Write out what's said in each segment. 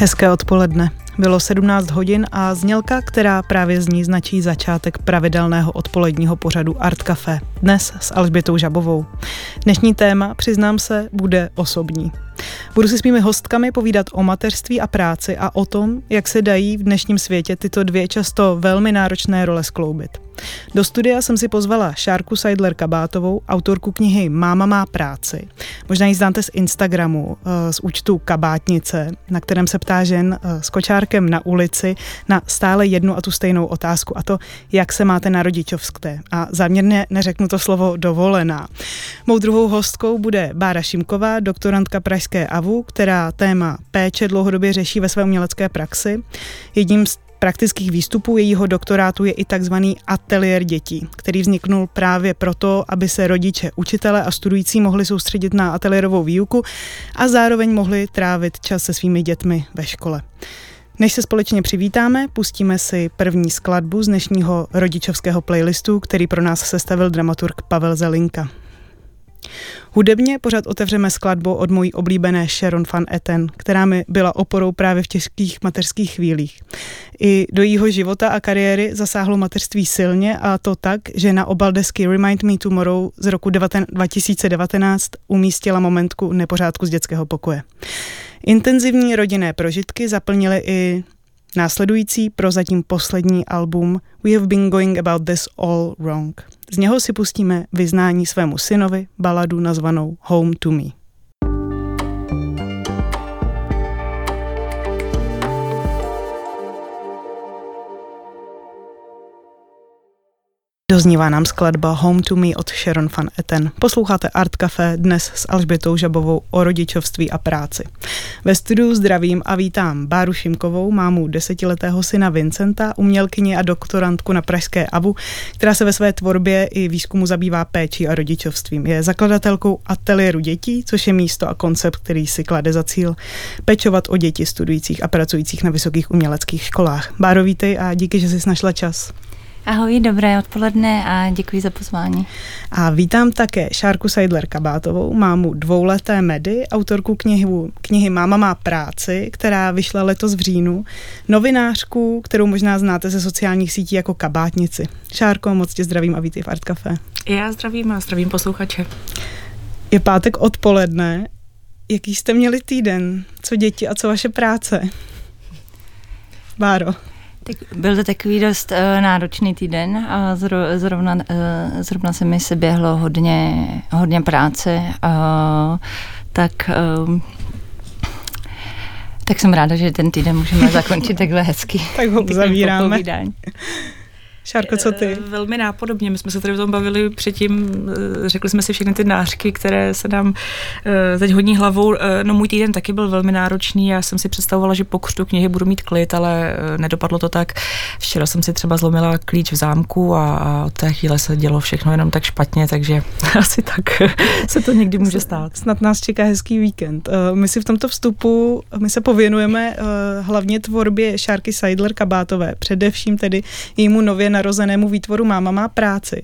Hezké odpoledne. Bylo 17 hodin a znělka, která právě zní, značí začátek pravidelného odpoledního pořadu Art Café. Dnes s Alžbětou Žabovou. Dnešní téma, přiznám se, bude osobní. Budu si s mými hostkami povídat o mateřství a práci a o tom, jak se dají v dnešním světě tyto dvě často velmi náročné role skloubit. Do studia jsem si pozvala Šárku Seidler Kabátovou, autorku knihy Máma má práci. Možná ji znáte z Instagramu, eh, z účtu Kabátnice, na kterém se ptá žen eh, s kočárkem na ulici na stále jednu a tu stejnou otázku a to, jak se máte na rodičovské. A záměrně neřeknu to slovo dovolená. Mou druhou hostkou bude Bára Šimková, doktorantka Pražské AVU, která téma péče dlouhodobě řeší ve své umělecké praxi. Jedním z praktických výstupů jejího doktorátu je i takzvaný ateliér dětí, který vzniknul právě proto, aby se rodiče, učitele a studující mohli soustředit na ateliérovou výuku a zároveň mohli trávit čas se svými dětmi ve škole. Než se společně přivítáme, pustíme si první skladbu z dnešního rodičovského playlistu, který pro nás sestavil dramaturg Pavel Zelinka. Hudebně pořád otevřeme skladbu od mojí oblíbené Sharon Van Etten, která mi byla oporou právě v těžkých mateřských chvílích. I do jejího života a kariéry zasáhlo mateřství silně a to tak, že na obal desky Remind Me Tomorrow z roku 2019 umístila momentku nepořádku z dětského pokoje. Intenzivní rodinné prožitky zaplnily i Následující prozatím poslední album We have been going about this all wrong. Z něho si pustíme vyznání svému synovi baladu nazvanou Home to Me. Doznívá nám skladba Home to Me od Sharon Van Etten. Posloucháte Art Café dnes s Alžbětou Žabovou o rodičovství a práci. Ve studiu zdravím a vítám Báru Šimkovou, mámu desetiletého syna Vincenta, umělkyni a doktorantku na Pražské AVU, která se ve své tvorbě i výzkumu zabývá péčí a rodičovstvím. Je zakladatelkou ateliéru dětí, což je místo a koncept, který si klade za cíl pečovat o děti studujících a pracujících na vysokých uměleckých školách. Báro, vítej a díky, že jsi našla čas. Ahoj, dobré odpoledne a děkuji za pozvání. A vítám také Šárku Seidler Kabátovou, mámu dvouleté Medy, autorku knihy, knihy Máma má práci, která vyšla letos v říjnu, novinářku, kterou možná znáte ze sociálních sítí jako kabátnici. Šárko, moc tě zdravím a vítej v Art Café. Já zdravím a zdravím posluchače. Je pátek odpoledne. Jaký jste měli týden? Co děti a co vaše práce? Báro. Byl to takový dost uh, náročný týden a zro, zrovna, uh, zrovna se mi se běhlo hodně, hodně práce, uh, tak uh, tak jsem ráda, že ten týden můžeme zakončit takhle hezky. tak ho zavíráme. Šárko, co ty? Eh, velmi nápodobně. My jsme se tady o tom bavili předtím, eh, řekli jsme si všechny ty nářky, které se nám eh, teď hodní hlavou. No můj týden taky byl velmi náročný. Já jsem si představovala, že po křtu knihy budu mít klid, ale nedopadlo to tak. Včera jsem si třeba zlomila klíč v zámku a, od té chvíle se dělo všechno jenom tak špatně, takže asi tak se to někdy může stát. Snad nás čeká hezký víkend. My si v tomto vstupu, my se pověnujeme hlavně tvorbě Šárky Seidler Kabátové, především tedy jejímu nově narozenému výtvoru Máma má práci.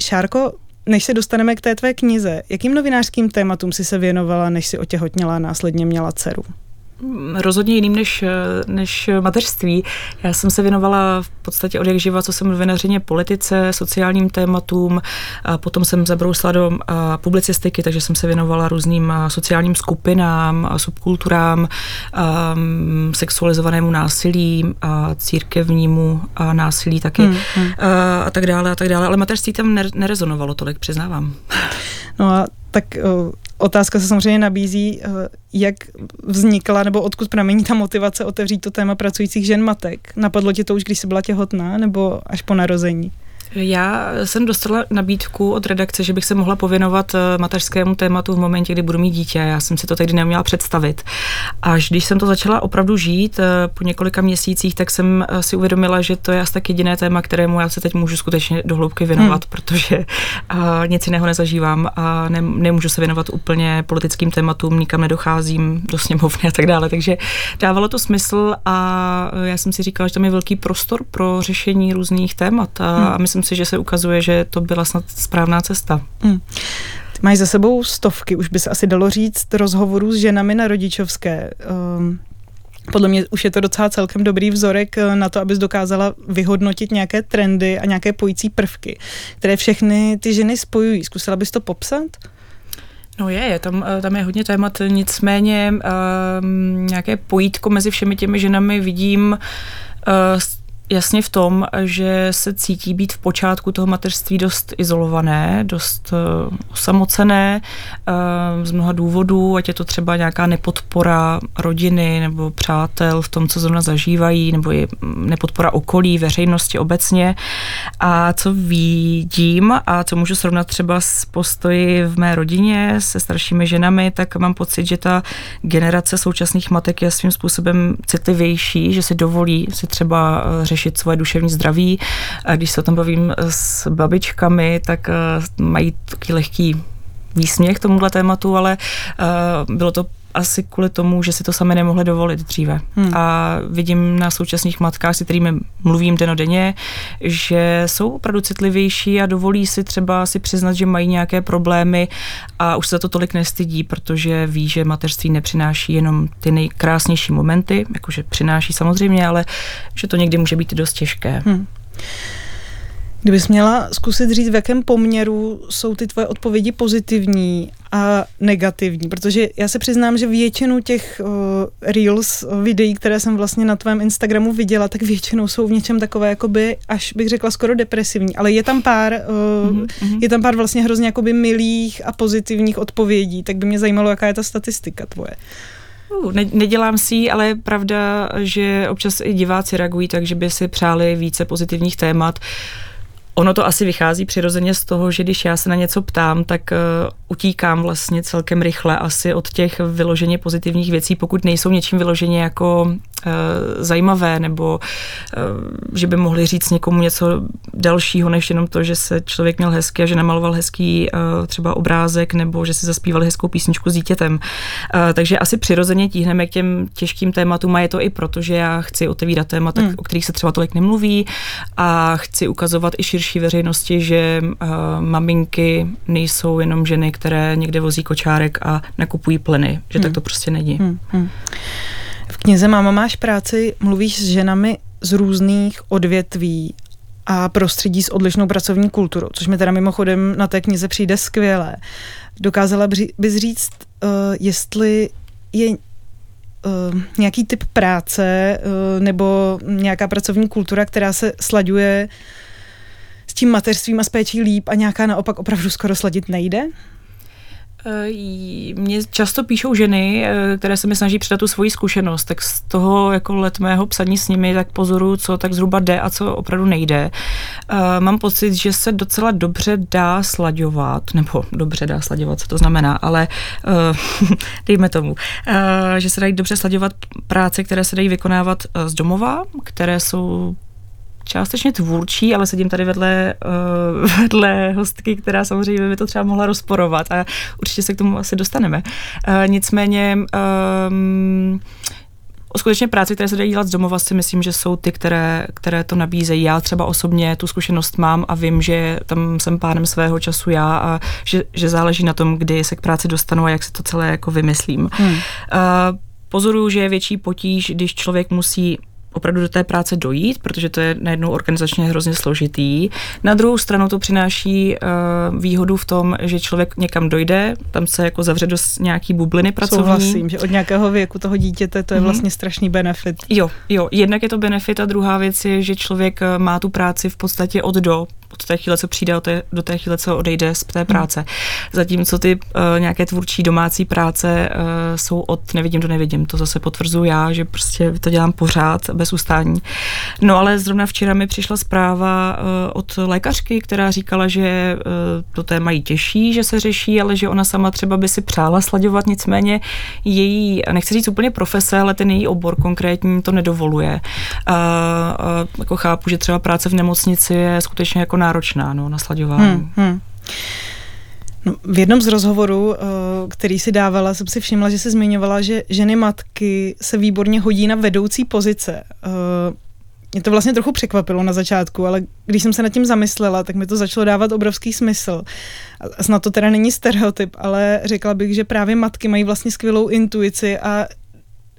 Šárko, než se dostaneme k té tvé knize, jakým novinářským tématům si se věnovala, než si otěhotněla a následně měla dceru? Rozhodně jiným než, než mateřství. Já jsem se věnovala v podstatě od jak živa, co jsem novinářině politice, sociálním tématům, a potom jsem zabrousla do publicistiky, takže jsem se věnovala různým sociálním skupinám, subkulturám, sexualizovanému násilí, a církevnímu a násilí taky hmm, hmm. A, a tak dále a tak dále, ale mateřství tam nerezonovalo tolik, přiznávám. No a tak otázka se samozřejmě nabízí, eh, jak vznikla nebo odkud pramení ta motivace otevřít to téma pracujících žen matek. Napadlo tě to už, když jsi byla těhotná nebo až po narození? Já jsem dostala nabídku od redakce, že bych se mohla pověnovat eh, mateřskému tématu v momentě, kdy budu mít dítě. Já jsem si to tehdy neměla představit. Až když jsem to začala opravdu žít eh, po několika měsících, tak jsem eh, si uvědomila, že to je asi tak jediné téma, kterému já se teď můžu skutečně dohloubky věnovat, hmm. protože nic jiného nezažívám a ne, nemůžu se věnovat úplně politickým tématům, nikam nedocházím do sněmovny a tak dále. Takže dávalo to smysl a já jsem si říkala, že tam je velký prostor pro řešení různých témat a, hmm. a myslím si, že se ukazuje, že to byla snad správná cesta. Hmm. Mají za sebou stovky, už by se asi dalo říct, rozhovorů s ženami na rodičovské. Um, podle mě už je to docela celkem dobrý vzorek eh, na to, abys dokázala vyhodnotit nějaké trendy a nějaké pojící prvky, které všechny ty ženy spojují. Zkusila bys to popsat? No je, je tam, eh, tam je hodně témat, nicméně um, nějaké pojítko mezi všemi těmi ženami vidím uh, jasně v tom, že se cítí být v počátku toho mateřství dost izolované, dost uh, osamocené uh, z mnoha důvodů, ať je to třeba nějaká nepodpora rodiny nebo přátel v tom, co zrovna zažívají, nebo je nepodpora okolí, veřejnosti obecně. A co vidím a co můžu srovnat třeba s postoji v mé rodině se staršími ženami, tak mám pocit, že ta generace současných matek je svým způsobem citlivější, že si dovolí si třeba uh, řešit svoje duševní zdraví. A když se o tom bavím s babičkami, tak eh, mají taky lehký výsměch tomuhle tématu, ale uh, bylo to asi kvůli tomu, že si to sami nemohli dovolit dříve. Hmm. A vidím na současných matkách, s kterými mluvím denodenně, že jsou opravdu citlivější a dovolí si třeba si přiznat, že mají nějaké problémy a už se za to tolik nestydí, protože ví, že mateřství nepřináší jenom ty nejkrásnější momenty, jakože přináší samozřejmě, ale že to někdy může být dost těžké. Hmm. Kdybys měla zkusit říct, v jakém poměru jsou ty tvoje odpovědi pozitivní a negativní, protože já se přiznám, že většinu těch uh, reels, uh, videí, které jsem vlastně na tvém Instagramu viděla, tak většinou jsou v něčem takové, jakoby, až bych řekla skoro depresivní, ale je tam pár, uh, mm-hmm. je tam pár vlastně hrozně jakoby milých a pozitivních odpovědí, tak by mě zajímalo, jaká je ta statistika tvoje. Uh, ne, nedělám si ji, ale je pravda, že občas i diváci reagují tak, že by si přáli více pozitivních témat. Ono to asi vychází přirozeně z toho, že když já se na něco ptám, tak uh, utíkám vlastně celkem rychle asi od těch vyloženě pozitivních věcí, pokud nejsou něčím vyloženě jako uh, zajímavé, nebo uh, že by mohli říct někomu něco dalšího, než jenom to, že se člověk měl hezky a že namaloval hezký uh, třeba obrázek, nebo že si zaspíval hezkou písničku s dítětem. Uh, takže asi přirozeně tíhneme k těm těžkým tématům a je to i proto, že já chci otevírat témata, hmm. o kterých se třeba tolik nemluví a chci ukazovat i širší širší veřejnosti, že uh, maminky nejsou jenom ženy, které někde vozí kočárek a nakupují plyny, že hmm. tak to prostě není. Hmm. Hmm. V knize Máma máš práci mluvíš s ženami z různých odvětví a prostředí s odlišnou pracovní kulturou, což mi teda mimochodem na té knize přijde skvělé. Dokázala bys říct, uh, jestli je uh, nějaký typ práce uh, nebo nějaká pracovní kultura, která se slaďuje tím mateřstvím a s péčí líp a nějaká naopak opravdu skoro sladit nejde? Eh, Mně často píšou ženy, eh, které se mi snaží předat tu svoji zkušenost, tak z toho jako let mého psaní s nimi tak pozoru, co tak zhruba jde a co opravdu nejde. Eh, mám pocit, že se docela dobře dá slaďovat, nebo dobře dá slaďovat, co to znamená, ale dejme tomu, že se dají dobře slaďovat práce, které se dají vykonávat z domova, které jsou částečně tvůrčí, ale sedím tady vedle, uh, vedle hostky, která samozřejmě by to třeba mohla rozporovat a určitě se k tomu asi dostaneme. Uh, nicméně um, skutečně práce, které se dají dělat z domova, si myslím, že jsou ty, které, které to nabízejí. Já třeba osobně tu zkušenost mám a vím, že tam jsem pánem svého času já a že, že záleží na tom, kdy se k práci dostanu a jak se to celé jako vymyslím. Hmm. Uh, pozoruju, že je větší potíž, když člověk musí opravdu do té práce dojít, protože to je najednou organizačně hrozně složitý. Na druhou stranu to přináší uh, výhodu v tom, že člověk někam dojde, tam se jako zavře do nějaký bubliny pracovní. Souhlasím, že od nějakého věku toho dítěte to je mm-hmm. vlastně strašný benefit. Jo, jo, jednak je to benefit a druhá věc je, že člověk eh, má tu práci v podstatě od do, od té chvíle, co přijde, do té chvíle, co odejde z té práce. Zatímco ty uh, nějaké tvůrčí domácí práce uh, jsou od nevidím do nevidím. To zase potvrzuji já, že prostě to dělám pořád bez ustání. No ale zrovna včera mi přišla zpráva uh, od lékařky, která říkala, že uh, to téma jí těší, že se řeší, ale že ona sama třeba by si přála slaďovat, nicméně její, nechci říct úplně profese, ale ten její obor konkrétní to nedovoluje. Uh, uh, jako chápu, že třeba práce v nemocnici je skutečně jako náročná no, na slaďování. Hmm, hmm. No, v jednom z rozhovorů, eh, který si dávala, jsem si všimla, že se zmiňovala, že ženy matky se výborně hodí na vedoucí pozice. Eh, mě to vlastně trochu překvapilo na začátku, ale když jsem se nad tím zamyslela, tak mi to začalo dávat obrovský smysl. Snad to teda není stereotyp, ale řekla bych, že právě matky mají vlastně skvělou intuici a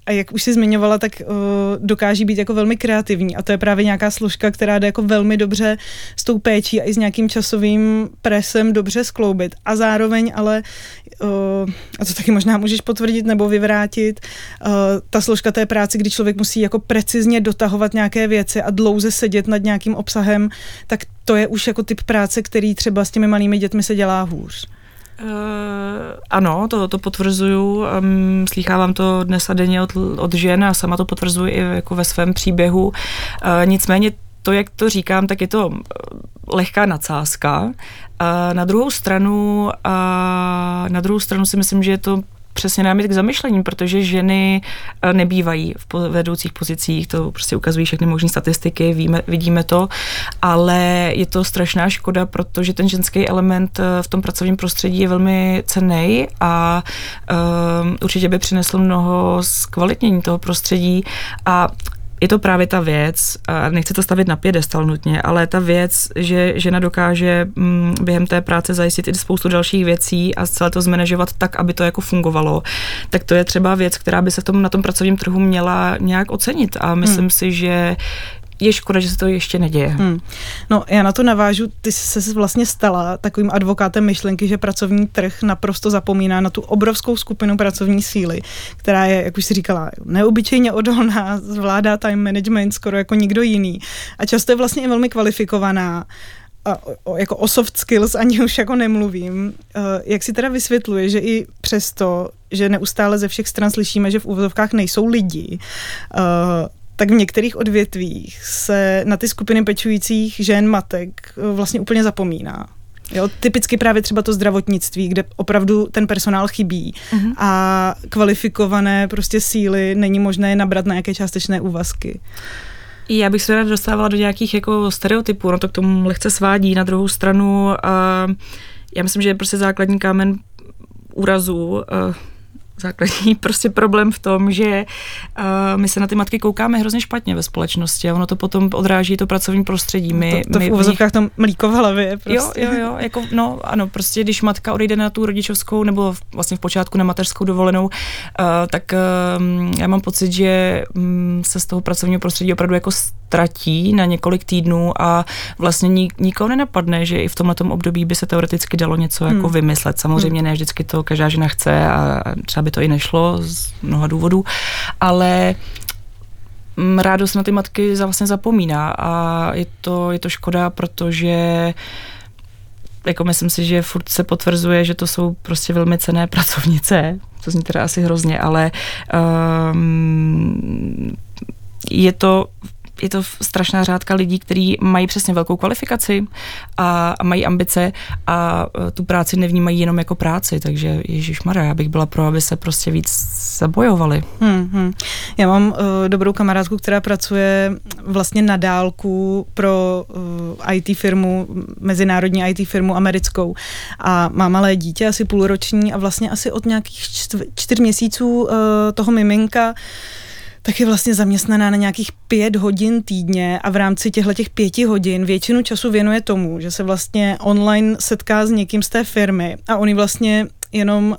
a jak už si zmiňovala, tak uh, dokáží být jako velmi kreativní a to je právě nějaká složka, která jde jako velmi dobře s tou péčí a i s nějakým časovým presem dobře skloubit a zároveň ale, uh, a to taky možná můžeš potvrdit nebo vyvrátit, uh, ta složka té práce, kdy člověk musí jako precizně dotahovat nějaké věci a dlouze sedět nad nějakým obsahem, tak to je už jako typ práce, který třeba s těmi malými dětmi se dělá hůř. Uh, ano, to, to potvrzuju. Um, slýchávám to dnes a denně od, od žen a sama to potvrzuji i jako ve svém příběhu. Uh, nicméně to, jak to říkám, tak je to lehká nadsázka. Uh, na druhou stranu, uh, na druhou stranu si myslím, že je to přesně námět k zamyšlení, protože ženy eh, nebývají v vedoucích pozicích, to prostě ukazují všechny možné statistiky, víme, vidíme to, ale je to strašná škoda, protože ten ženský element eh, v tom pracovním prostředí je velmi cený a um, určitě by přinesl mnoho zkvalitnění toho prostředí a je to právě ta věc, a nechci to stavit na pědestal nutně, ale ta věc, že žena dokáže mm, během té práce zajistit i spoustu dalších věcí a celé to zmanéžovat tak, aby to jako fungovalo, tak to je třeba věc, která by se v tom, na tom pracovním trhu měla nějak ocenit a myslím hmm. si, že je škoda, že se to ještě neděje. Hmm. No, já na to navážu, ty jsi se vlastně stala takovým advokátem myšlenky, že pracovní trh naprosto zapomíná na tu obrovskou skupinu pracovní síly, která je, jak už si říkala, neobyčejně odolná, zvládá time management skoro jako nikdo jiný a často je vlastně i velmi kvalifikovaná a o, jako o soft skills ani už jako nemluvím. Uh, jak si teda vysvětluje, že i přesto, že neustále ze všech stran slyšíme, že v úvodovkách nejsou lidi, uh, tak v některých odvětvích se na ty skupiny pečujících žen, matek eh, vlastně úplně zapomíná. Jo, typicky právě třeba to zdravotnictví, kde opravdu ten personál chybí uh-huh. a kvalifikované prostě síly není možné nabrat na nějaké částečné úvazky. Já bych se ráda dostávala do nějakých jako stereotypů, no to k tomu lehce svádí. Na druhou stranu, uh, já myslím, že je prostě základní kámen úrazu uh, základní prostě problém v tom, že uh, my se na ty matky koukáme hrozně špatně ve společnosti a ono to potom odráží to pracovní prostředí. My, to, to my v uvozovkách to mlíko v hlavě. Prostě. Jo, jo, jo, jako, no ano, prostě když matka odejde na tu rodičovskou nebo v, vlastně v počátku na mateřskou dovolenou, uh, tak uh, já mám pocit, že um, se z toho pracovního prostředí opravdu jako ztratí na několik týdnů a vlastně nik, nikoho nenapadne, že i v tomhle období by se teoreticky dalo něco jako hmm. vymyslet. Samozřejmě hmm. ne vždycky to každá žena chce a třeba by to i nešlo z mnoha důvodů, ale mm, rádo se na ty matky vlastně zapomíná a je to, je to škoda, protože jako myslím si, že furt se potvrzuje, že to jsou prostě velmi cené pracovnice, to zní teda asi hrozně, ale um, je to je to strašná řádka lidí, kteří mají přesně velkou kvalifikaci a, a mají ambice a e, tu práci nevnímají jenom jako práci, takže Ježíš Maria, já bych byla pro, aby se prostě víc zabojovali. Hmm, hmm. Já mám uh, dobrou kamarádku, která pracuje vlastně na dálku pro uh, IT firmu, mezinárodní IT firmu americkou a má malé dítě, asi půlroční a vlastně asi od nějakých čtyř měsíců uh, toho miminka tak je vlastně zaměstnaná na nějakých pět hodin týdně a v rámci těchto těch pěti hodin většinu času věnuje tomu, že se vlastně online setká s někým z té firmy a oni vlastně jenom uh,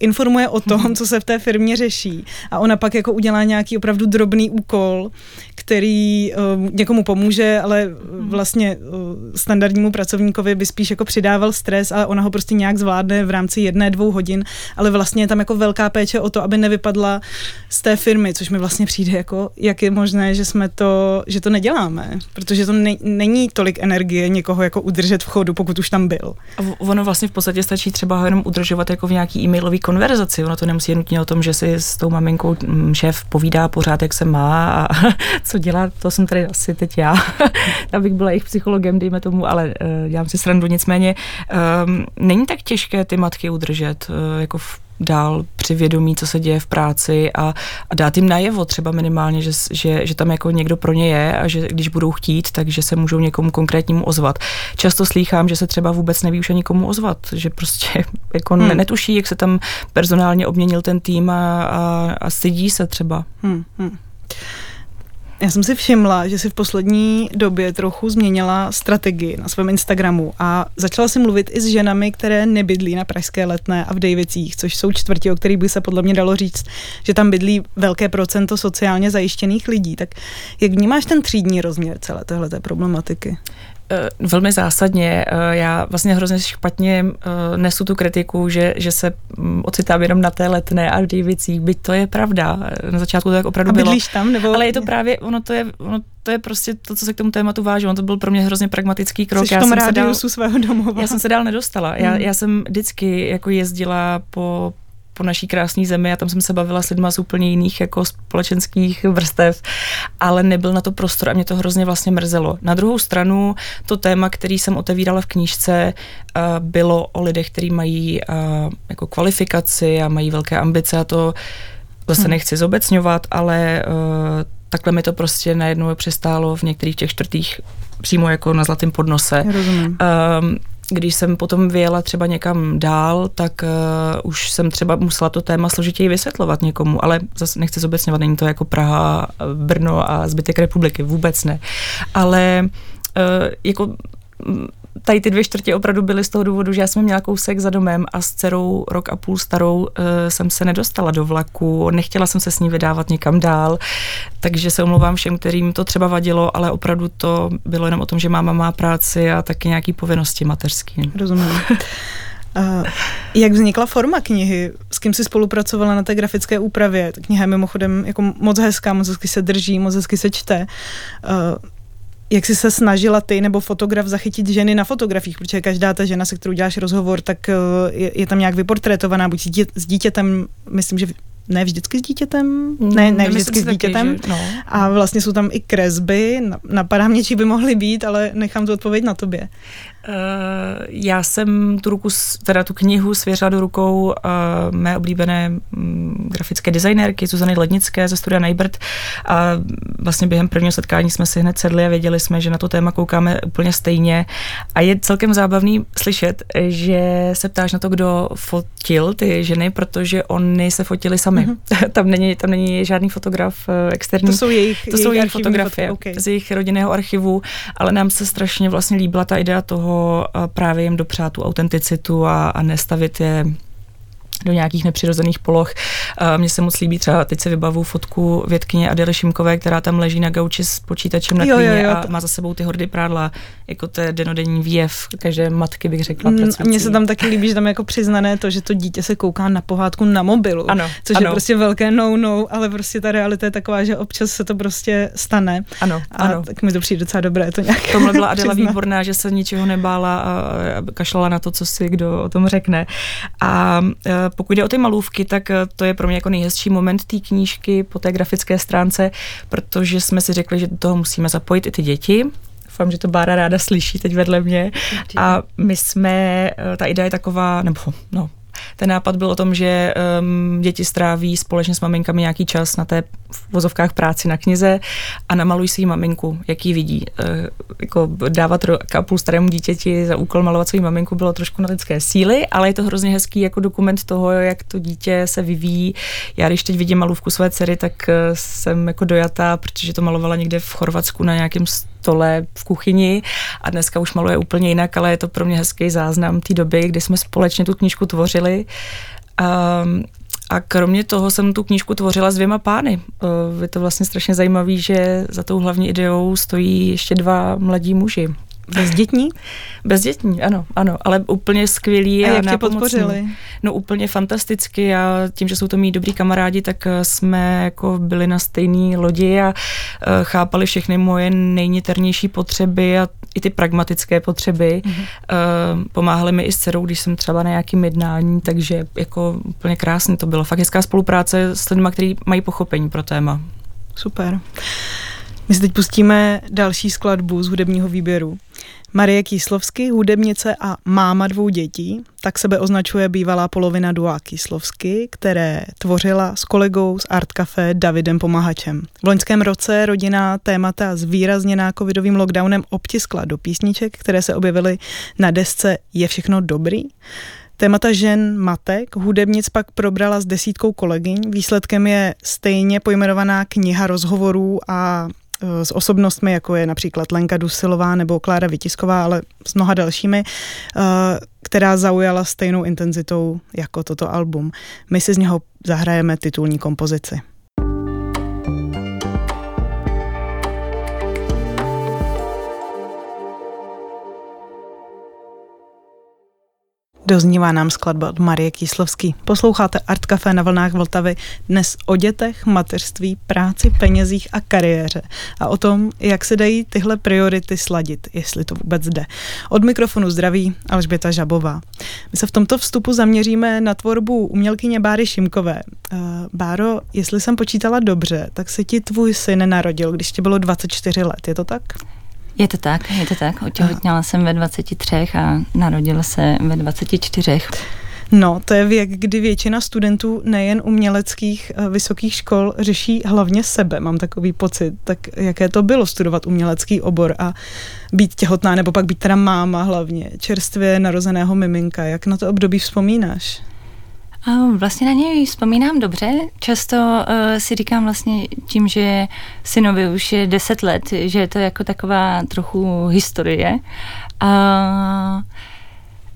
informuje o tom, co se v té firmě řeší. A ona pak jako udělá nějaký opravdu drobný úkol, který uh, někomu pomůže, ale vlastně uh, standardnímu pracovníkovi by spíš jako přidával stres, ale ona ho prostě nějak zvládne v rámci jedné, dvou hodin, ale vlastně je tam jako velká péče o to, aby nevypadla z té firmy, což mi vlastně přijde jako, jak je možné, že jsme to, že to neděláme, protože to ne, není tolik energie někoho jako udržet v chodu, pokud už tam byl. A ono vlastně v podstatě stačí třeba ho jenom udržovat jako v nějaký e-mailové konverzaci. Ono to nemusí nutně o tom, že si s tou maminkou mm, šéf povídá pořád, jak se má a co dělá, to jsem tady asi teď já, abych byla jejich psychologem, dejme tomu, ale uh, dělám si srandu. Nicméně um, není tak těžké ty matky udržet, uh, jako v dál při vědomí, co se děje v práci a, a dát jim najevo třeba minimálně, že, že, že tam jako někdo pro ně je a že když budou chtít, takže se můžou někomu konkrétnímu ozvat. Často slýchám, že se třeba vůbec neví už ani komu ozvat, že prostě jako hmm. netuší, jak se tam personálně obměnil ten tým a, a, a stydí se třeba. Hmm. Hmm. Já jsem si všimla, že si v poslední době trochu změnila strategii na svém Instagramu a začala si mluvit i s ženami, které nebydlí na Pražské letné a v Dejvicích, což jsou čtvrti, o kterých by se podle mě dalo říct, že tam bydlí velké procento sociálně zajištěných lidí. Tak jak vnímáš ten třídní rozměr celé téhle problematiky? Eh, velmi zásadně. Eh, já vlastně hrozně špatně eh, nesu tu kritiku, že, že se mm, ocitám jenom na té letné a v Davicích, byť to je pravda. Na začátku to tak opravdu a bylo. tam? Nebo... Ale je to právě, ono to je, ono to je prostě to, co se k tomu tématu váží. On to byl pro mě hrozně pragmatický krok. Jsi já v tom jsem se dál, svého domova. Já jsem se dál nedostala. Já, hmm. já jsem vždycky jako jezdila po po naší krásné zemi a tam jsem se bavila s lidmi z úplně jiných jako společenských vrstev, ale nebyl na to prostor a mě to hrozně vlastně mrzelo. Na druhou stranu to téma, který jsem otevírala v knížce, eh, bylo o lidech, kteří mají eh, jako kvalifikaci a mají velké ambice a to zase hmm. nechci zobecňovat, ale uh, takhle mi to prostě najednou přestálo v některých těch čtvrtých přímo jako na zlatém podnose. Rozumím. Um, když jsem potom vyjela třeba někam dál, tak uh, už jsem třeba musela to téma složitěji vysvětlovat někomu, ale zase nechci zobecňovat, není to jako Praha, Brno a zbytek republiky, vůbec ne. Ale uh, jako tady ty dvě čtvrtě opravdu byly z toho důvodu, že já jsem měla kousek za domem a s dcerou rok a půl starou uh, jsem se nedostala do vlaku, nechtěla jsem se s ní vydávat někam dál, takže se omlouvám všem, kterým to třeba vadilo, ale opravdu to bylo jenom o tom, že máma má práci a taky nějaký povinnosti mateřský. Rozumím. Uh, jak vznikla forma knihy? S kým jsi spolupracovala na té grafické úpravě? Ta kniha je mimochodem jako moc hezká, moc hezky se drží, moc hezky se čte. Uh, jak jsi se snažila ty nebo fotograf zachytit ženy na fotografiích, protože každá ta žena, se kterou děláš rozhovor, tak eh, je, je tam nějak vyportrétovaná, buď s, dě, s dítětem, myslím, že ne vždycky s dítětem, ne, ne vždycky s dítětem. Taky, že, no. A vlastně jsou tam i kresby, napadá mě, či by mohly být, ale nechám tu odpověď na tobě. Já jsem tu ruku, teda tu knihu svěřila do rukou uh, mé oblíbené um, grafické designérky Zuzany Lednické ze studia Neibert a vlastně během prvního setkání jsme si hned sedli a věděli jsme, že na to téma koukáme úplně stejně a je celkem zábavný slyšet, že se ptáš na to, kdo fotil ty ženy, protože oni se fotili sami. Mm-hmm. tam, není, tam není žádný fotograf uh, externí. To jsou jejich, to jsou jejich fotografie okay. z jejich rodinného archivu, ale nám se strašně vlastně líbila ta idea toho, právě jim dopřát tu autenticitu a, a nestavit je do nějakých nepřirozených poloh. Mně se moc líbí třeba, teď se vybavu fotku Větkyně Adely Šimkové, která tam leží na gauči s počítačem na klíně jo, jo, jo. a má za sebou ty hordy prádla. Jako to je denodenní výjev každé matky, bych řekla. Mm, mně se tam taky líbí, že tam jako přiznané to, že to dítě se kouká na pohádku na mobilu, ano, což ano. je prostě velké no-no, ale prostě ta realita je taková, že občas se to prostě stane. Ano, a ano. tak mi to přijde docela dobré. To nějak Tomhle byla Adela výborná, že se ničeho nebála a kašlala na to, co si kdo o tom řekne. A e, pokud jde o ty malůvky, tak eh, to je pro mě jako nejhezčí moment té knížky po té grafické stránce, protože jsme si řekli, že do toho musíme zapojit i ty děti, doufám, že to Bára ráda slyší teď vedle mě. A my jsme, eh, ta idea je taková, nebo no, ten nápad byl o tom, že um, děti stráví společně s maminkami nějaký čas na té v vozovkách práci na knize a namalují si maminku, jak ji vidí. Uh, jako dávat půl starému dítěti za úkol malovat svou maminku bylo trošku na lidské síly, ale je to hrozně hezký jako dokument toho, jak to dítě se vyvíjí. Já když teď vidím malůvku své dcery, tak uh, jsem jako dojatá, protože to malovala někde v Chorvatsku na nějakém stole v kuchyni a dneska už maluje úplně jinak, ale je to pro mě hezký záznam té doby, kdy jsme společně tu knížku tvořili. Um, a kromě toho jsem tu knížku tvořila s dvěma pány. Je to vlastně strašně zajímavé, že za tou hlavní ideou stojí ještě dva mladí muži. Bezdětní? Bezdětní, ano, ano, ale úplně skvělí a, a jak tě podpořili? No úplně fantasticky a tím, že jsou to mý dobrý kamarádi, tak eh, jsme jako byli na stejné lodi a uh, chápali všechny moje nejniternější potřeby a i ty pragmatické potřeby. Mm-hmm. Uh, pomáhali mi i s dcerou, když jsem třeba na nějakým jednání, takže jako úplně krásně to bylo. Fakt hezká spolupráce s lidmi, kteří mají pochopení pro téma. Super. My si teď pustíme další skladbu z hudebního výběru. Marie Kýslovsky, hudebnice a máma dvou dětí, tak sebe označuje bývalá polovina Dua Kýslovsky, které tvořila s kolegou z Art Café Davidem Pomahačem. V loňském roce rodina témata zvýrazněná covidovým lockdownem obtiskla do písniček, které se objevily na desce Je všechno dobrý. Témata žen matek hudebnic pak probrala s desítkou kolegyň. Výsledkem je stejně pojmenovaná kniha rozhovorů a s osobnostmi, jako je například Lenka Dusilová nebo Klára Vytisková, ale s mnoha dalšími, která zaujala stejnou intenzitou jako toto album. My si z něho zahrajeme titulní kompozici. Doznívá nám skladba od Marie Kýslovský. Posloucháte Art Café na vlnách Vltavy dnes o dětech, mateřství, práci, penězích a kariéře. A o tom, jak se dají tyhle priority sladit, jestli to vůbec jde. Od mikrofonu zdraví Alžběta Žabová. My se v tomto vstupu zaměříme na tvorbu umělkyně Báry Šimkové. Uh, Báro, jestli jsem počítala dobře, tak se ti tvůj syn narodil, když ti bylo 24 let, je to tak? Je to tak, je to tak. Otěhotněla jsem ve 23 a narodila se ve 24. No, to je věk, kdy většina studentů nejen uměleckých eh, vysokých škol řeší hlavně sebe, mám takový pocit. Tak jaké to bylo studovat umělecký obor a být těhotná, nebo pak být teda máma hlavně, čerstvě narozeného miminka. Jak na to období vzpomínáš? Vlastně na něj vzpomínám dobře. Často uh, si říkám vlastně tím, že synovi už je deset let, že je to jako taková trochu historie. A,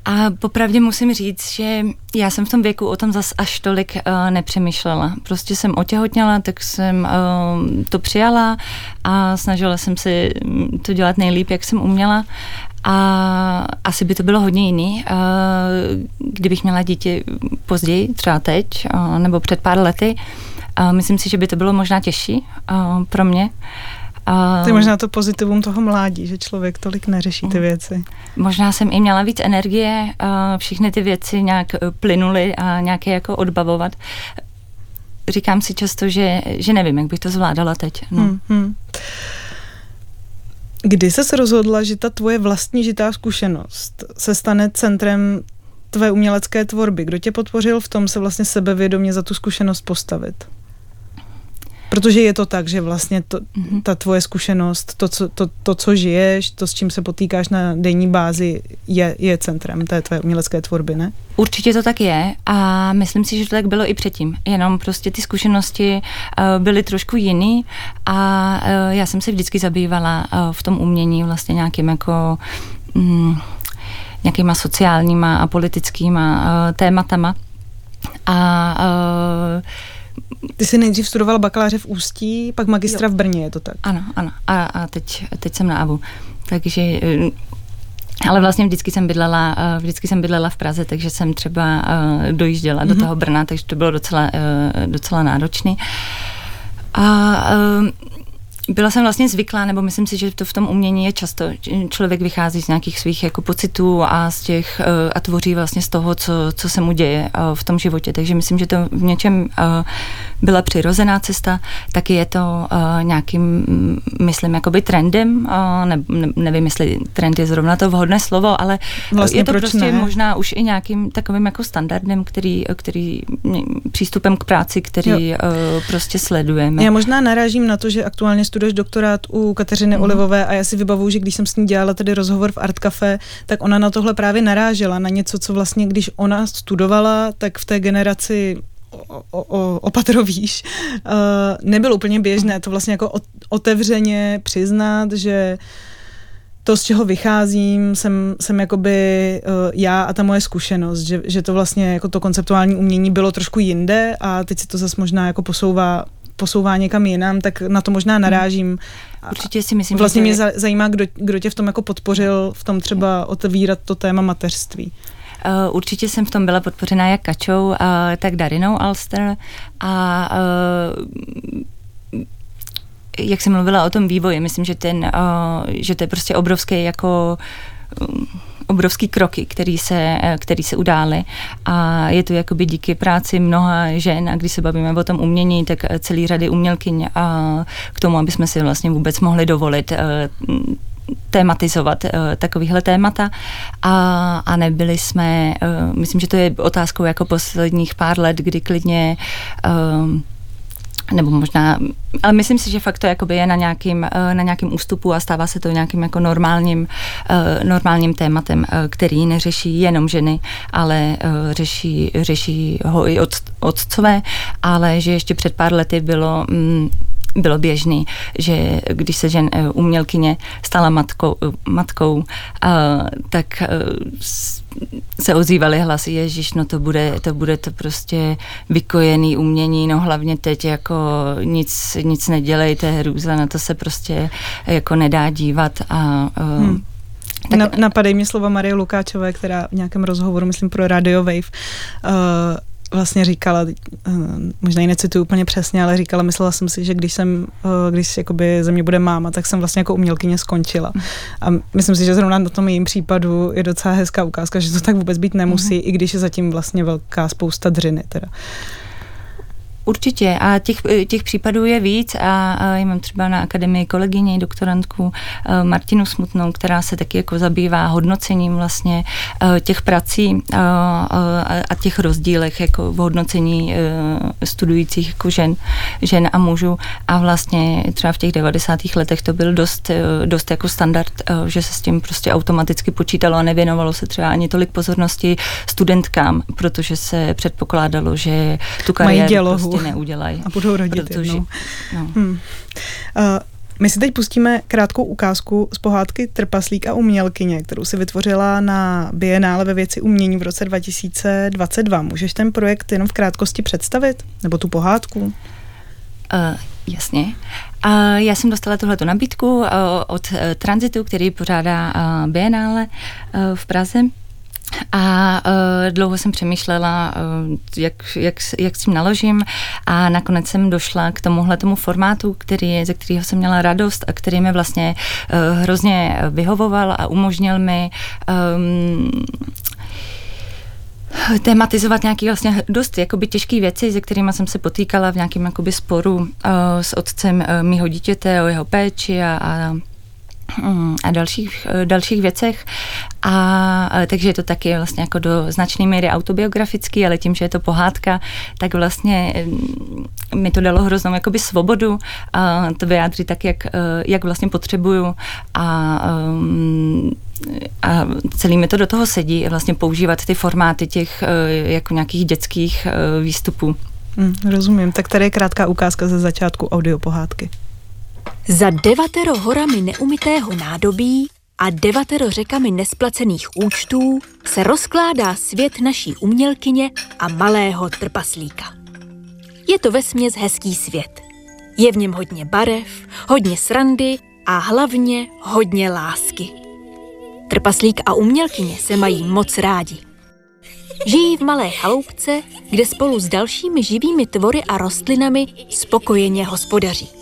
a popravdě musím říct, že já jsem v tom věku o tom zas až tolik uh, nepřemýšlela. Prostě jsem otěhotněla, tak jsem uh, to přijala a snažila jsem se to dělat nejlíp, jak jsem uměla. A asi by to bylo hodně jiný, kdybych měla dítě později, třeba teď, nebo před pár lety. Myslím si, že by to bylo možná těžší pro mě. To je možná to pozitivum toho mládí, že člověk tolik neřeší ty mm. věci. Možná jsem i měla víc energie, všechny ty věci nějak e, plynuly a nějaké jako odbavovat. Říkám si často, že, že nevím, jak bych to zvládala teď. No. Hmm, hmm. Kdy se rozhodla, že ta tvoje vlastní žitá zkušenost se stane centrem tvé umělecké tvorby? Kdo tě podpořil v tom se vlastně sebevědomě za tu zkušenost postavit? Protože je to tak, že vlastně to, mm-hmm. ta tvoje zkušenost, to co, to, to, co žiješ, to, s čím se potýkáš na denní bázi, je, je centrem té tvé umělecké tvorby, ne? Určitě to tak je a myslím si, že to tak bylo i předtím. Jenom prostě ty zkušenosti uh, byly trošku jiný a uh, já jsem se vždycky zabývala uh, v tom umění vlastně nějakým jako... Um, nějakýma sociálníma a politickýma uh, tématama. A uh, ty jsi nejdřív studovala bakaláře v Ústí, pak magistra jo. v Brně, je to tak? Ano, ano. A, a teď, teď jsem na ABU. Takže eh, ale vlastně vždycky jsem bydlela, eh, vždycky jsem bydlela v Praze, takže jsem třeba eh, dojížděla mm-hmm. do mhm. toho Brna, takže to bylo docela, docela náročný. A byla jsem vlastně zvyklá, nebo myslím si, že to v tom umění je často. Člověk vychází z nějakých svých jako pocitů a z těch a tvoří vlastně z toho, co, co se mu děje v tom životě. Takže myslím, že to v něčem byla přirozená cesta, taky je to nějakým, mm, myslím, jakoby trendem, ne, ne, nevím, jestli trend je zrovna to vhodné slovo, ale vlastně je to prostě ne? možná už i nějakým takovým jako standardem, který, který přístupem k práci, který uh, prostě sledujeme. Já možná narážím na to, že aktuálně studuješ doktorát u Kateřiny mm. Olivové a já si vybavuju, že když jsem s ní dělala tedy rozhovor v Art Café, tak ona na tohle právě narážela, na něco, co vlastně, když ona studovala, tak v té generaci o, o, opatrovíš, uh, nebylo úplně běžné to vlastně jako otevřeně přiznat, že to, z čeho vycházím, jsem, jsem jakoby uh, já a ta moje zkušenost, že, že to vlastně jako to konceptuální umění bylo trošku jinde a teď se to zase možná jako posouvá posouvá někam jinam, tak na to možná hmm. narážím. Určitě si myslím, Vlastně že mě zajímá, kdo, kdo tě v tom jako podpořil, v tom třeba otevírat to téma mateřství. Eh, určitě jsem v tom byla podpořená jak Kačou, tak Darinou Alster a eh, jak jsem mluvila o tom vývoji, myslím, že, ten, že to je prostě obrovský jako obrovský kroky, který se, který se udály. A je to jakoby díky práci mnoha žen. A když se bavíme o tom umění, tak celý řady umělkyň. A k tomu, aby jsme si vlastně vůbec mohli dovolit tématizovat uh, takovýhle témata. A, a nebyli jsme, uh, myslím, že to je otázkou jako posledních pár let, kdy klidně uh, nebo možná, ale myslím si, že fakt to jakoby je na nějakým, na nějakým ústupu a stává se to nějakým jako normálním, normálním tématem, který neřeší jenom ženy, ale řeší, řeší ho i otcové, ale že ještě před pár lety bylo mm, bylo běžný, že když se žen eh, umělkyně stala matkou, matkou tak se ozývaly hlasy, ježiš, no to bude, to bude to prostě vykojený umění, no hlavně teď jako nic, nic nedělejte, hrůza, na to se prostě jako nedá dívat a hmm. Tak... Na, napadají mě slova Marie Lukáčové, která v nějakém rozhovoru, myslím pro Radio Wave, uh, vlastně říkala, eh, možná ji necituju úplně přesně, ale říkala, myslela jsem si, že když jsem, eh, když jakoby ze mě bude máma, tak jsem vlastně jako umělkyně skončila. A myslím si, že zrovna na tom jejím případu je docela hezká ukázka, že to tak vůbec být nemusí, mm-hmm. i když je zatím vlastně velká spousta dřiny teda. Určitě a těch, těch případů je víc a, a já mám třeba na akademii kolegyně, doktorantku eh, Martinu Smutnou, která se taky jako zabývá hodnocením vlastně eh, těch prací a, a, a těch rozdílech jako v hodnocení eh, studujících jako žen, žen a mužů a vlastně třeba v těch 90. letech to byl dost, dost jako standard, že se s tím prostě automaticky počítalo a nevěnovalo se třeba ani tolik pozornosti studentkám, protože se předpokládalo, že tu kariéru prostě neudělají. A budou rodit protože, No. Hmm. Uh, my si teď pustíme krátkou ukázku z pohádky Trpaslík a umělkyně, kterou si vytvořila na Bienále ve věci umění v roce 2022. Můžeš ten projekt jenom v krátkosti představit? Nebo tu pohádku? Uh, jasně. Uh, já jsem dostala tuhletu nabídku uh, od uh, Transitu, který pořádá uh, Bienále uh, v Praze a uh, dlouho jsem přemýšlela, uh, jak, jak, jak s tím naložím. A nakonec jsem došla k tomuhle tomu formátu, který, ze kterého jsem měla radost a který mi vlastně uh, hrozně vyhovoval a umožnil mi um, tematizovat nějaký vlastně dost jakoby těžké věci, se kterými jsem se potýkala v nějakém jakoby sporu uh, s otcem uh, mýho dítěte o jeho péči a, a a dalších, eh, dalších věcech. A takže je to taky vlastně jako do značné míry autobiografický, ale tím, že je to pohádka, tak vlastně mm, mi to dalo hroznou jakoby svobodu a to vyjádřit tak, jak, eh, jak vlastně potřebuju a mm, a celý mi to do toho sedí, vlastně používat ty formáty těch eh, jako nějakých dětských výstupů. Hmm, rozumím. Tak tady je krátká ukázka ze začátku audiopohádky. Za devatero horami neumytého nádobí a devatero řekami nesplacených účtů se rozkládá svět naší umělkyně a malého trpaslíka. Je to vesměs hezký svět. Je v něm hodně barev, hodně srandy a hlavně hodně lásky. Trpaslík a umělkyně se mají moc rádi. Žijí v malé chaloupce, kde spolu s dalšími živými tvory a rostlinami spokojeně hospodaří.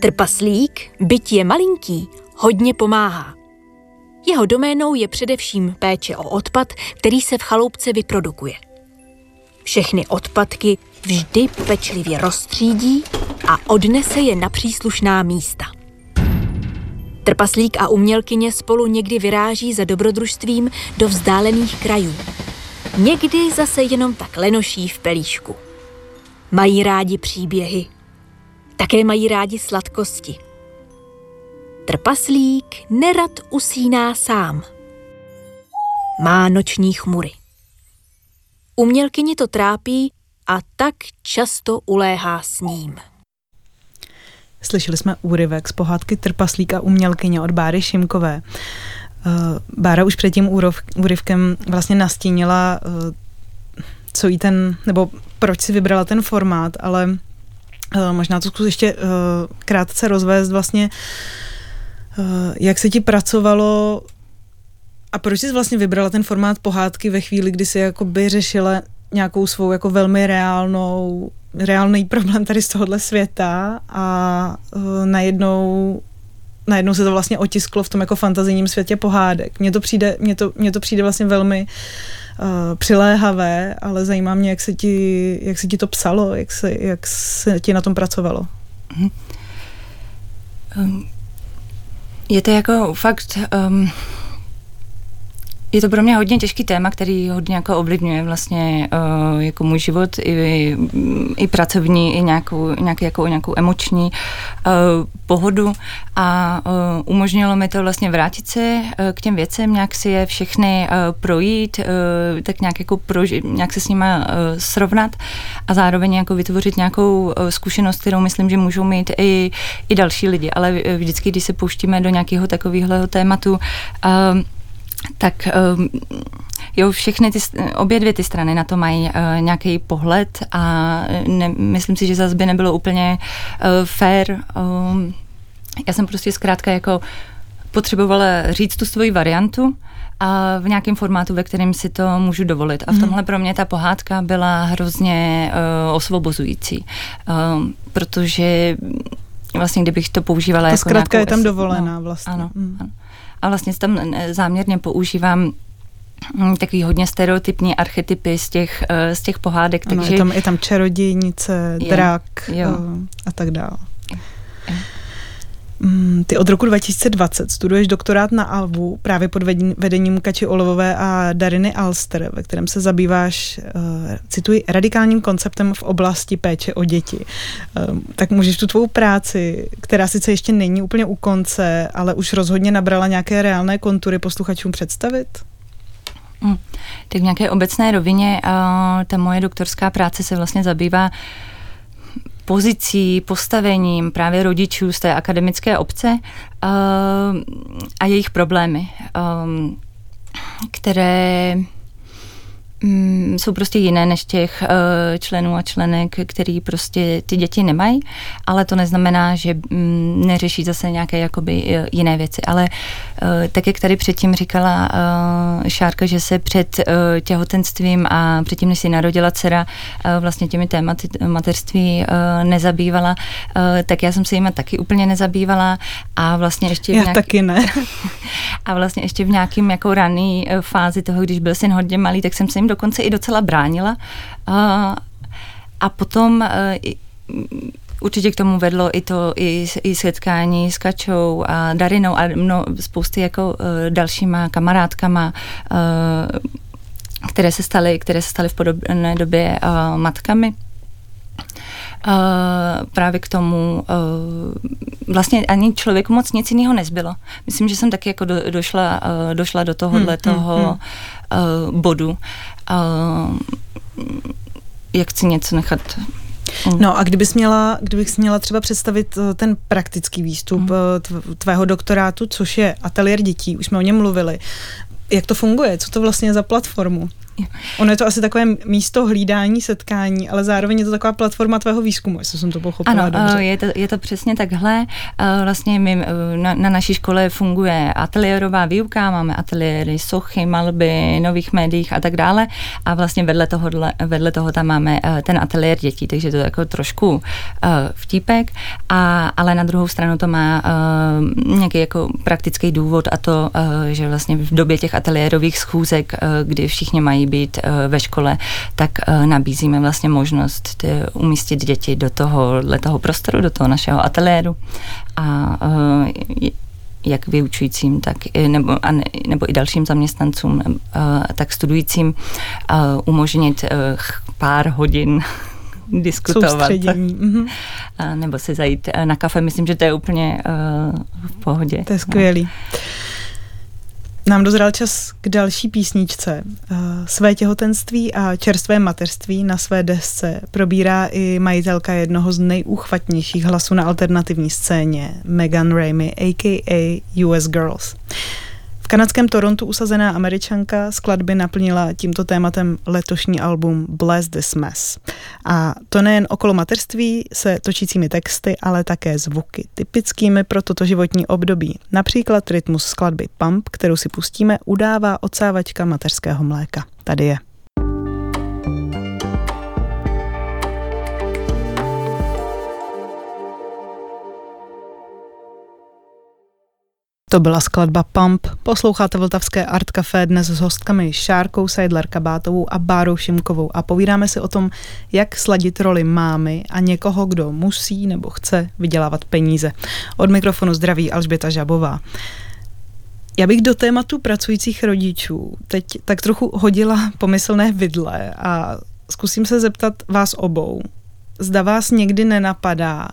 Trpaslík, byť je malinký, hodně pomáhá. Jeho doménou je především péče o odpad, který se v chaloupce vyprodukuje. Všechny odpadky vždy pečlivě rozstřídí a odnese je na příslušná místa. Trpaslík a umělkyně spolu někdy vyráží za dobrodružstvím do vzdálených krajů. Někdy zase jenom tak lenoší v pelíšku. Mají rádi příběhy, také mají rádi sladkosti. Trpaslík nerad usíná sám. Má noční chmury. Umělkyni to trápí a tak často uléhá s ním. Slyšeli jsme úryvek z pohádky Trpaslík a umělkyně od Báry Šimkové. Eh, Bára už před tím úryvkem vlastně nastínila, eh, co jí ten, nebo proč si vybrala ten formát, ale možná to zkus ještě uh, krátce rozvést vlastně, uh, jak se ti pracovalo a proč jsi vlastně vybrala ten formát pohádky ve chvíli, kdy jsi jakoby řešila nějakou svou jako velmi reálnou, reálný problém tady z tohohle světa a najednou najednou se to vlastně otisklo v tom jako fantazijním světě pohádek. Mně to přijde, mně to, mně to přijde vlastně velmi uh, přiléhavé, ale zajímá mě, jak se ti, jak se ti to psalo, jak se, jak se ti na tom pracovalo. Um, je to jako fakt um, je to pro mě hodně těžký téma, který hodně jako ovlivňuje vlastně uh, jako můj život i, i pracovní, i nějakou, nějaký, jako, nějakou emoční uh, pohodu. A uh, umožnilo mi to vlastně vrátit se uh, k těm věcem, nějak si je všechny uh, projít, uh, tak nějak jako proži, nějak se s nimi uh, srovnat a zároveň jako vytvořit nějakou uh, zkušenost, kterou myslím, že můžou mít i, i další lidi, ale vždycky, když se pouštíme do nějakého takového tématu, uh, tak um, jo, všechny ty, obě dvě ty strany na to mají uh, nějaký pohled a ne, myslím si, že zase by nebylo úplně uh, fair. Um, já jsem prostě zkrátka jako potřebovala říct tu svoji variantu a v nějakém formátu, ve kterém si to můžu dovolit. A v mhm. tomhle pro mě ta pohádka byla hrozně uh, osvobozující, uh, protože vlastně kdybych to používala ta jako zkrátka je tam dovolená no, vlastně. Ano, mm. ano a vlastně tam záměrně používám mm, takový hodně stereotypní archetypy z těch, eh, z těch pohádek. Ano, takže... je, tam, je tam čarodějnice, drak jo. Eh, a tak dále. Ty od roku 2020 studuješ doktorát na Albu právě pod vedením Kači Olovové a Dariny Alster, ve kterém se zabýváš, uh, cituji, radikálním konceptem v oblasti péče o děti. Uh, tak můžeš tu tvou práci, která sice ještě není úplně u konce, ale už rozhodně nabrala nějaké reálné kontury posluchačům představit? Hmm. Tak v nějaké obecné rovině uh, ta moje doktorská práce se vlastně zabývá uh, pozicí, postavením právě rodičů z té akademické obce uh, a jejich problémy, um, které Mm, jsou prostě jiné než těch uh, členů a členek, který prostě ty děti nemají, ale to neznamená, že um, neřeší zase nějaké jakoby uh, jiné věci. Ale uh, tak, jak tady předtím říkala uh, Šárka, že se před těhotenstvím a předtím, než si narodila dcera, vlastně těmi tématy mateřství nezabývala, tak já jsem se jima taky úplně nezabývala a vlastně ještě... Já nějaký, taky ne. a vlastně ještě v nějakým jako raný uh, fázi toho, když byl syn hodně malý, tak jsem se jim dokonce i docela bránila. A, a potom e, určitě k tomu vedlo i to i, i setkání s Kačou a Darinou a mno, spousty jako uh, dalšíma kamarádkama, uh, které se staly, které se staly v podobné době uh, matkami. Uh, právě k tomu uh, vlastně ani člověku moc nic jiného nezbylo. Myslím, že jsem taky jako do, došla, uh, došla do tohohle hmm, toho hmm, hmm uh, bodu. Uh, jak chci něco nechat No a kdybys měla, kdybych měla třeba představit ten praktický výstup mm. tvého doktorátu, což je ateliér dětí, už jsme o něm mluvili. Jak to funguje? Co to vlastně je za platformu? Ono je to asi takové místo hlídání, setkání, ale zároveň je to taková platforma tvého výzkumu, jestli jsem to pochopila ano, dobře. Je to, je to přesně takhle. Vlastně my na, na naší škole funguje ateliérová výuka, máme ateliéry, sochy, malby, nových médiích a tak dále a vlastně vedle toho, vedle toho tam máme ten ateliér dětí, takže to je jako trošku vtípek, a, ale na druhou stranu to má nějaký jako praktický důvod a to, že vlastně v době těch ateliérových schůzek, kdy všichni mají být eh, ve škole, tak eh, nabízíme vlastně možnost umístit děti do toho, toho prostoru, do toho našeho ateliéru a eh, jak vyučujícím, tak nebo, a ne, nebo i dalším zaměstnancům, tak studujícím umožnit pár hodin diskutovat. Mm-hmm. A, nebo si zajít na kafe. Myslím, že to je úplně uh, v pohodě. To je skvělý. No. Nám dozral čas k další písničce. Eh, své těhotenství a čerstvé mateřství na své desce probírá i majitelka jednoho z nejúchvatnějších hlasů na alternativní scéně, Megan Ramey, a.k.a. US Girls kanadském Torontu usazená američanka skladby naplnila tímto tématem letošní album Bless This Mess. A to nejen okolo materství se točícími texty, ale také zvuky, typickými pro toto životní období. Například rytmus skladby Pump, kterou si pustíme, udává odsávačka mateřského mléka. Tady je. To byla skladba Pump. Posloucháte Vltavské Art Café dnes s hostkami Šárkou Seidler Kabátovou a Bárou Šimkovou a povídáme si o tom, jak sladit roli mámy a někoho, kdo musí nebo chce vydělávat peníze. Od mikrofonu zdraví Alžběta Žabová. Já bych do tématu pracujících rodičů teď tak trochu hodila pomyslné vidle a zkusím se zeptat vás obou. Zda vás někdy nenapadá,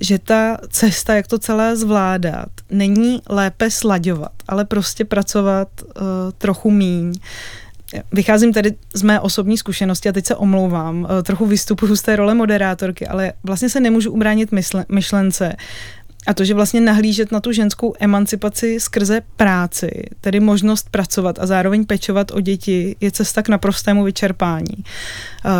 že ta cesta, jak to celé zvládat, není lépe slaďovat, ale prostě pracovat uh, trochu míň. Vycházím tady z mé osobní zkušenosti a teď se omlouvám, uh, trochu vystupuju z té role moderátorky, ale vlastně se nemůžu ubránit mysle, myšlence, a to, že vlastně nahlížet na tu ženskou emancipaci skrze práci, tedy možnost pracovat a zároveň pečovat o děti, je cesta k naprostému vyčerpání. Uh,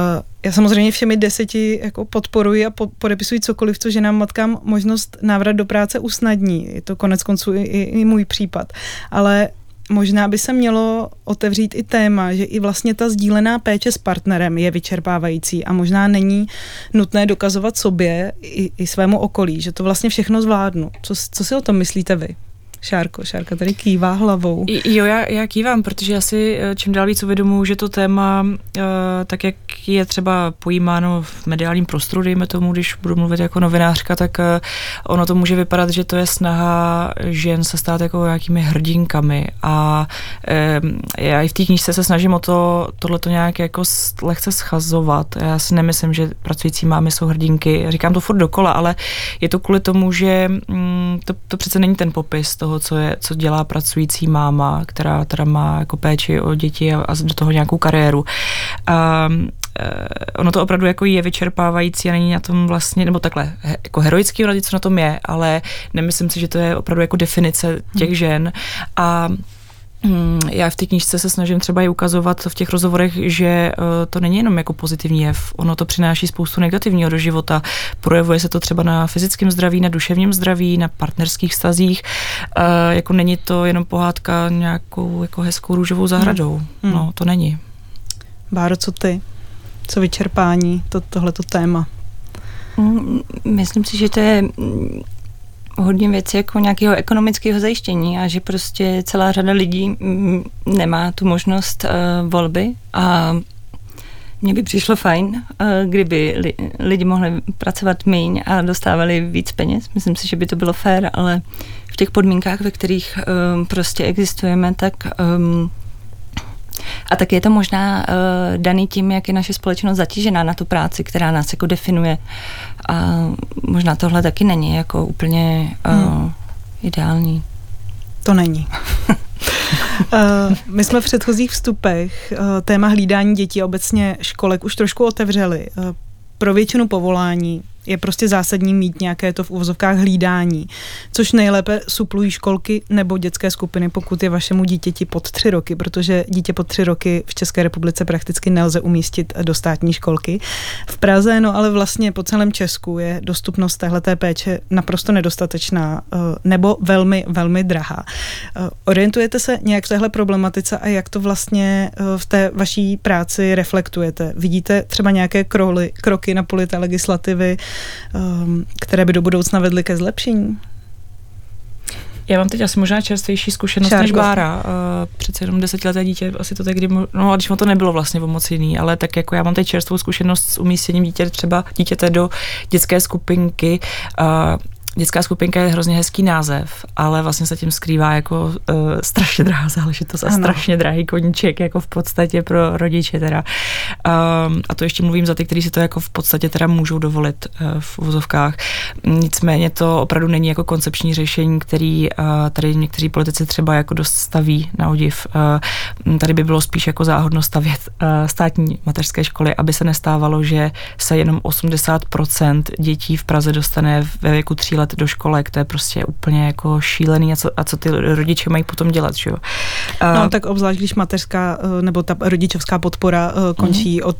já samozřejmě všemi deseti jako podporuji a podepisuji cokoliv, co ženám matkám možnost návrat do práce usnadní. Je to konec konců i, i, i můj případ. Ale možná by se mělo otevřít i téma, že i vlastně ta sdílená péče s partnerem je vyčerpávající a možná není nutné dokazovat sobě i, i svému okolí, že to vlastně všechno zvládnu. Co, co si o tom myslíte vy? Šárko, Šárka tady kývá hlavou. Jo, já, já kývám, protože já si eh, čím dál víc uvědomuji, že to téma, uh, tak jak je třeba pojímáno v mediálním prostoru, dejme tomu, když budu mluvit jako novinářka, tak uh, ono to může vypadat, že to je snaha žen se stát jako nějakými hrdinkami a já i v té knížce se snažím o to, tohle to nějak jako lehce schazovat. Já si nemyslím, že pracující mámy jsou hrdinky, říkám to furt dokola, ale je to kvůli tomu, že mm, to, to přece není ten popis toho, toho, co, je, co dělá pracující máma, která teda má jako péči o děti a, a do toho nějakou kariéru. E, ono to opravdu jako je vyčerpávající a není na tom vlastně, nebo takhle, jako heroický co na tom je, ale nemyslím si, že to je opravdu jako definice těch hmm. žen a já v té knižce se snažím třeba i ukazovat v těch rozhovorech, že eh, to není jenom jako pozitivní jev, ono to přináší spoustu negativního do života. Projevuje se to třeba na fyzickém zdraví, na duševním zdraví, na partnerských stazích. Eh, jako není to jenom pohádka nějakou jako hezkou růžovou zahradou. Hmm. hmm. No, to není. Báro, co ty? Co vyčerpání, to, tohleto téma? Hmm, myslím si, že to je hodně věcí jako nějakého ekonomického zajištění a že prostě celá řada lidí nemá tu možnost uh, volby a mně by přišlo fajn, uh, kdyby li, lidi mohli pracovat méně a dostávali víc peněz. Myslím si, že by to bylo fér, ale v těch podmínkách, ve kterých um, prostě existujeme, tak um, a tak je to možná uh, daný tím, jak je naše společnost zatížená na tu práci, která nás jako definuje. A možná tohle taky není jako úplně uh, hmm. ideální. To není. Uh, my jsme v předchozích vstupech uh, téma hlídání dětí obecně školek už trošku otevřeli. Uh, pro většinu povolání je prostě zásadní mít nějaké to v uvozovkách hlídání, což nejlépe suplují školky nebo dětské skupiny, pokud je vašemu dítěti pod tři roky, protože dítě pod tři roky v České republice prakticky nelze umístit do státní školky. V Praze, no ale vlastně po celém Česku je dostupnost téhleté péče naprosto nedostatečná eh, nebo velmi, velmi drahá. Eh, orientujete se nějak v téhle problematice a jak to vlastně eh, v té vaší práci reflektujete? Vidíte třeba nějaké kroly, kroky na polité legislativy, které by do budoucna vedly ke zlepšení? Já mám teď asi možná čerstvější zkušenost Šárko. než Bára. Uh, přece jenom desetileté dítě, asi to tak, kdy, no a když to nebylo vlastně o moc jiný, ale tak jako já mám teď čerstvou zkušenost s umístěním dítě, třeba dítěte do dětské skupinky. Dětská skupinka je hrozně hezký název, ale vlastně se tím skrývá jako uh, strašně drahá záležitost a ano. strašně drahý koníček jako v podstatě pro rodiče teda. Um, a to ještě mluvím za ty, kteří si to jako v podstatě teda můžou dovolit uh, v vozovkách. Nicméně to opravdu není jako koncepční řešení, který uh, tady někteří politici třeba jako dost staví na odiv. Uh, tady by bylo spíš jako záhodno stavět uh, státní mateřské školy, aby se nestávalo, že se jenom 80% dětí v Praze dostane ve věku tří let do školek, to je prostě úplně jako šílený a co, a co ty rodiče mají potom dělat, že jo. No tak obzvlášť, když mateřská eh, nebo ta rodičovská podpora eh, končí mm-hmm. od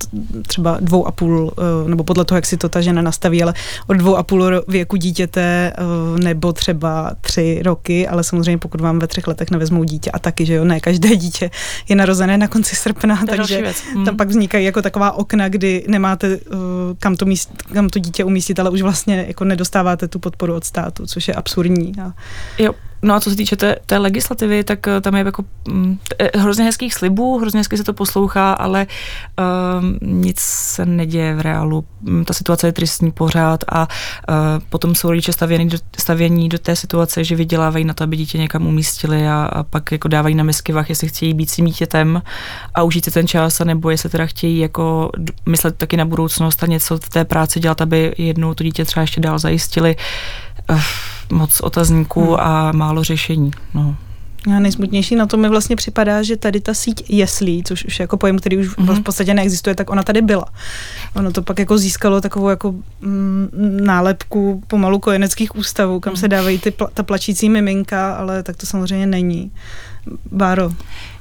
třeba dvou a půl, eh, nebo podle toho, jak si to ta žena nastaví, ale od dvou a půl věku dítěte nebo třeba tři roky, ale samozřejmě pokud vám ve třech letech nevezmou dítě a taky, že jo, ne každé dítě je narozené na konci srpna, to takže mm. tam pak vznikají jako taková okna, kdy nemáte kam to, míst, kam to dítě umístit, ale už vlastně jako nedostáváte tu podporu podporu od státu, což je absurdní. A... Jo, No a co se týče té, té legislativy, tak eh, tam je jako hm, hrozně hezkých slibů, hrozně hezky se to poslouchá, ale um, nic se neděje v reálu. Hm, ta situace je tristní pořád a uh, potom jsou rodiče stavění do, stavění do té situace, že vydělávají na to, aby dítě někam umístili a, a pak jako dávají na misky vach, jestli chtějí být s tím dítětem a užít si ten čas, nebo jestli teda chtějí jako myslet taky na budoucnost a něco v té práci dělat, aby jednou to dítě třeba ještě dál zajistili. Uh, moc otazníků hmm. a málo řešení. No. A nejsmutnější na to mi vlastně připadá, že tady ta síť jeslí, což už jako pojem, který už mm-hmm. v podstatě neexistuje, tak ona tady byla. Ono to pak jako získalo takovou jako mm, nálepku pomalu kojeneckých ústavů, kam se mhm. dávají ty pla, ta plačící miminka, ale tak to samozřejmě není. Báro.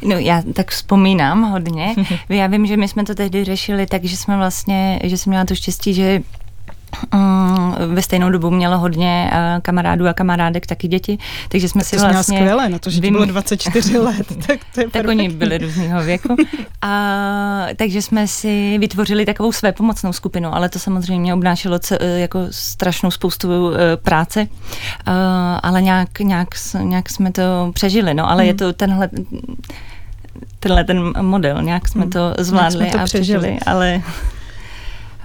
No já tak vzpomínám hodně. Já vím, že my jsme to tehdy řešili tak, že jsme vlastně, že jsem měla to štěstí, že ve stejnou dobu mělo hodně eh, kamarádů a kamarádek, taky děti, takže jsme tak si to vlastně... skvěle, na to, že vym... bylo 24 let, tak to je Tak oni byli různého věku. A, takže jsme si vytvořili takovou své pomocnou skupinu, ale to samozřejmě obnášelo c- eh, jako strašnou spoustu eh, práce, ale nějak, nějak, nějak jsme to přežili, no, ale hmm. je to tenhle tenhle ten model, nějak jsme hmm. to zvládli jsme to a přežili, přežili ale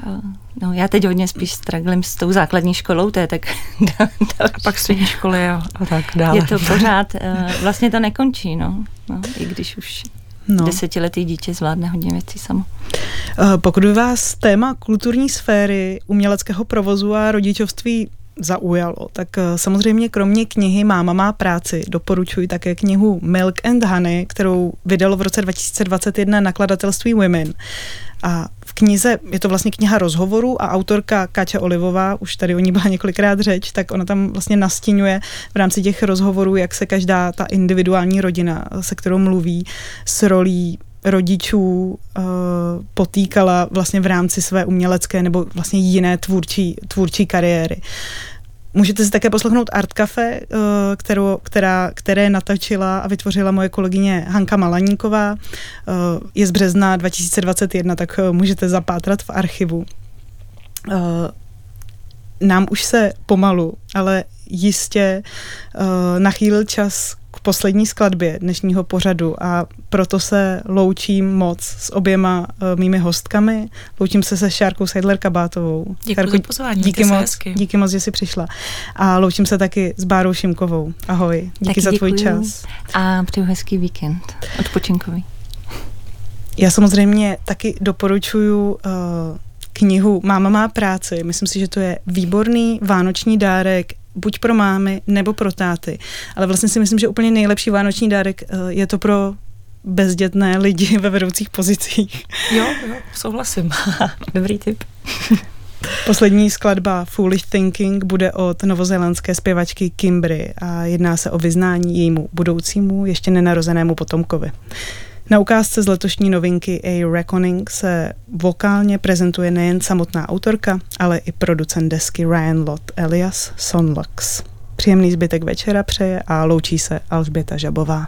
No, já teď hodně spíš straglím s tou základní školou, to je tak... a pak střední školy a, a tak dále. Je to pořád, eh, vlastně to nekončí, no, no i když už No. Desetiletý dítě zvládne hodně věcí samo. Eh, pokud by vás téma kulturní sféry, uměleckého provozu a rodičovství zaujalo, tak eh, samozřejmě kromě knihy Máma má práci doporučuji také knihu Milk and Honey, kterou vydalo v roce 2021 nakladatelství Women. A v knize, je to vlastně kniha rozhovorů a autorka Káťa Olivová, už tady o ní byla několikrát řeč, tak ona tam vlastně nastínuje v rámci těch rozhovorů, jak se každá ta individuální rodina, se kterou mluví, s rolí rodičů uh, potýkala vlastně v rámci své umělecké nebo vlastně jiné tvůrčí, tvůrčí kariéry. Můžete si také poslechnout Art Cafe, uh, kterou, která, které natočila a vytvořila moje kolegyně Hanka Malaníková. Uh, je z března 2021, tak můžete zapátrat v archivu. Nám už se pomalu, ale jistě nachýlil čas k poslední skladbě dnešního pořadu a proto se loučím moc s oběma uh, mými hostkami. Loučím se se Šárkou Seidler Kabátovou. Děkuji Šárko, za pozvání. Díky moc, hezky. díky moc, že jsi přišla. A loučím se taky s Bárou Šimkovou. Ahoj. Díky taky za tvůj děkuju. čas. A přeju hezký víkend. Odpočinkový. Já samozřejmě taky doporučuju uh, knihu Máma má práci. Myslím si, že to je výborný vánoční dárek buď pro mámy nebo pro táty. Ale vlastně si myslím, že úplně nejlepší vánoční dárek eh, je to pro bezdětné lidi ve vedoucích pozicích. Jo, jo, souhlasím. Dobrý tip. Poslední skladba Foolish Thinking bude od novozélandské zpěvačky Kimbry a jedná se o vyznání jejímu budoucímu, ještě nenarozenému potomkovi. Na ukázce z letošní novinky A Reckoning se vokálně prezentuje nejen samotná autorka, ale i producent desky Ryan Lott alias Sonlux. Příjemný zbytek večera přeje a loučí se Alžběta Žabová.